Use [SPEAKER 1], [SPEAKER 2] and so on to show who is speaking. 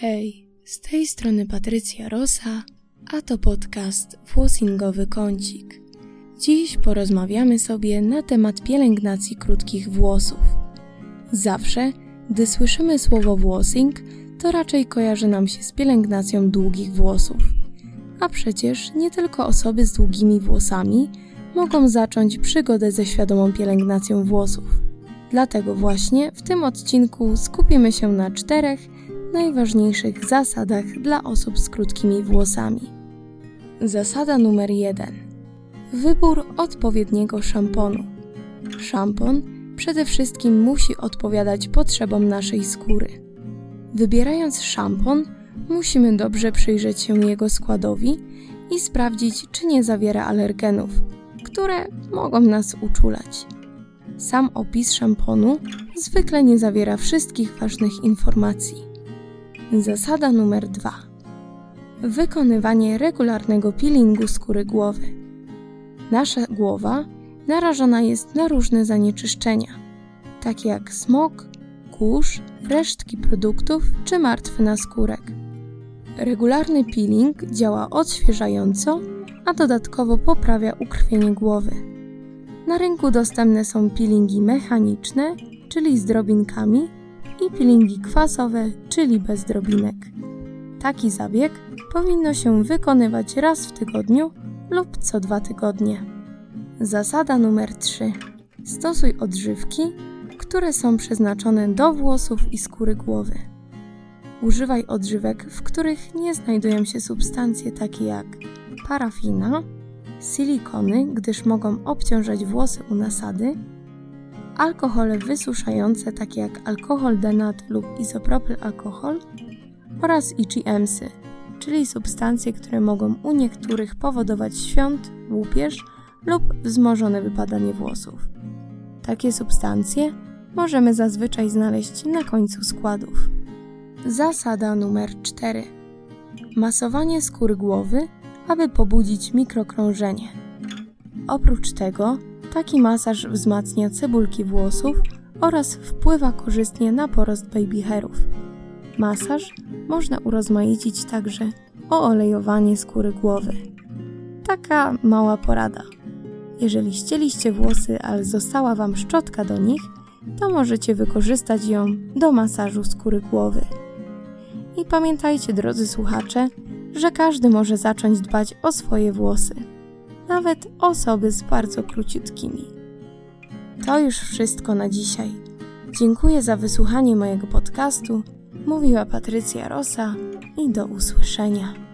[SPEAKER 1] Hej, z tej strony Patrycja Rosa, a to podcast Włosingowy Kącik. Dziś porozmawiamy sobie na temat pielęgnacji krótkich włosów. Zawsze, gdy słyszymy słowo włosing, to raczej kojarzy nam się z pielęgnacją długich włosów. A przecież nie tylko osoby z długimi włosami mogą zacząć przygodę ze świadomą pielęgnacją włosów. Dlatego właśnie w tym odcinku skupimy się na czterech najważniejszych zasadach dla osób z krótkimi włosami. Zasada numer jeden: wybór odpowiedniego szamponu. Szampon przede wszystkim musi odpowiadać potrzebom naszej skóry. Wybierając szampon, musimy dobrze przyjrzeć się jego składowi i sprawdzić, czy nie zawiera alergenów, które mogą nas uczulać. Sam opis szamponu zwykle nie zawiera wszystkich ważnych informacji. Zasada numer dwa: Wykonywanie regularnego peelingu skóry głowy. Nasza głowa narażona jest na różne zanieczyszczenia, takie jak smog, kurz, resztki produktów czy martwy naskórek. Regularny peeling działa odświeżająco, a dodatkowo poprawia ukrwienie głowy. Na rynku dostępne są peelingi mechaniczne, czyli z drobinkami, i peelingi kwasowe, czyli bez drobinek. Taki zabieg powinno się wykonywać raz w tygodniu lub co dwa tygodnie. Zasada numer 3. Stosuj odżywki, które są przeznaczone do włosów i skóry głowy. Używaj odżywek, w których nie znajdują się substancje takie jak parafina, silikony, gdyż mogą obciążać włosy u nasady, alkohole wysuszające takie jak alkohol denat lub izopropyl alkohol oraz IgMsy, czyli substancje, które mogą u niektórych powodować świąt, łupież lub wzmożone wypadanie włosów. Takie substancje możemy zazwyczaj znaleźć na końcu składów. Zasada numer 4. Masowanie skóry głowy, aby pobudzić mikrokrążenie. Oprócz tego, taki masaż wzmacnia cebulki włosów oraz wpływa korzystnie na porost baby hairów. Masaż można urozmaicić także o olejowanie skóry głowy. Taka mała porada. Jeżeli ścieliście włosy, ale została Wam szczotka do nich, to możecie wykorzystać ją do masażu skóry głowy. I pamiętajcie, drodzy słuchacze, że każdy może zacząć dbać o swoje włosy, nawet osoby z bardzo króciutkimi. To już wszystko na dzisiaj. Dziękuję za wysłuchanie mojego podcastu. Mówiła Patrycja Rosa i do usłyszenia.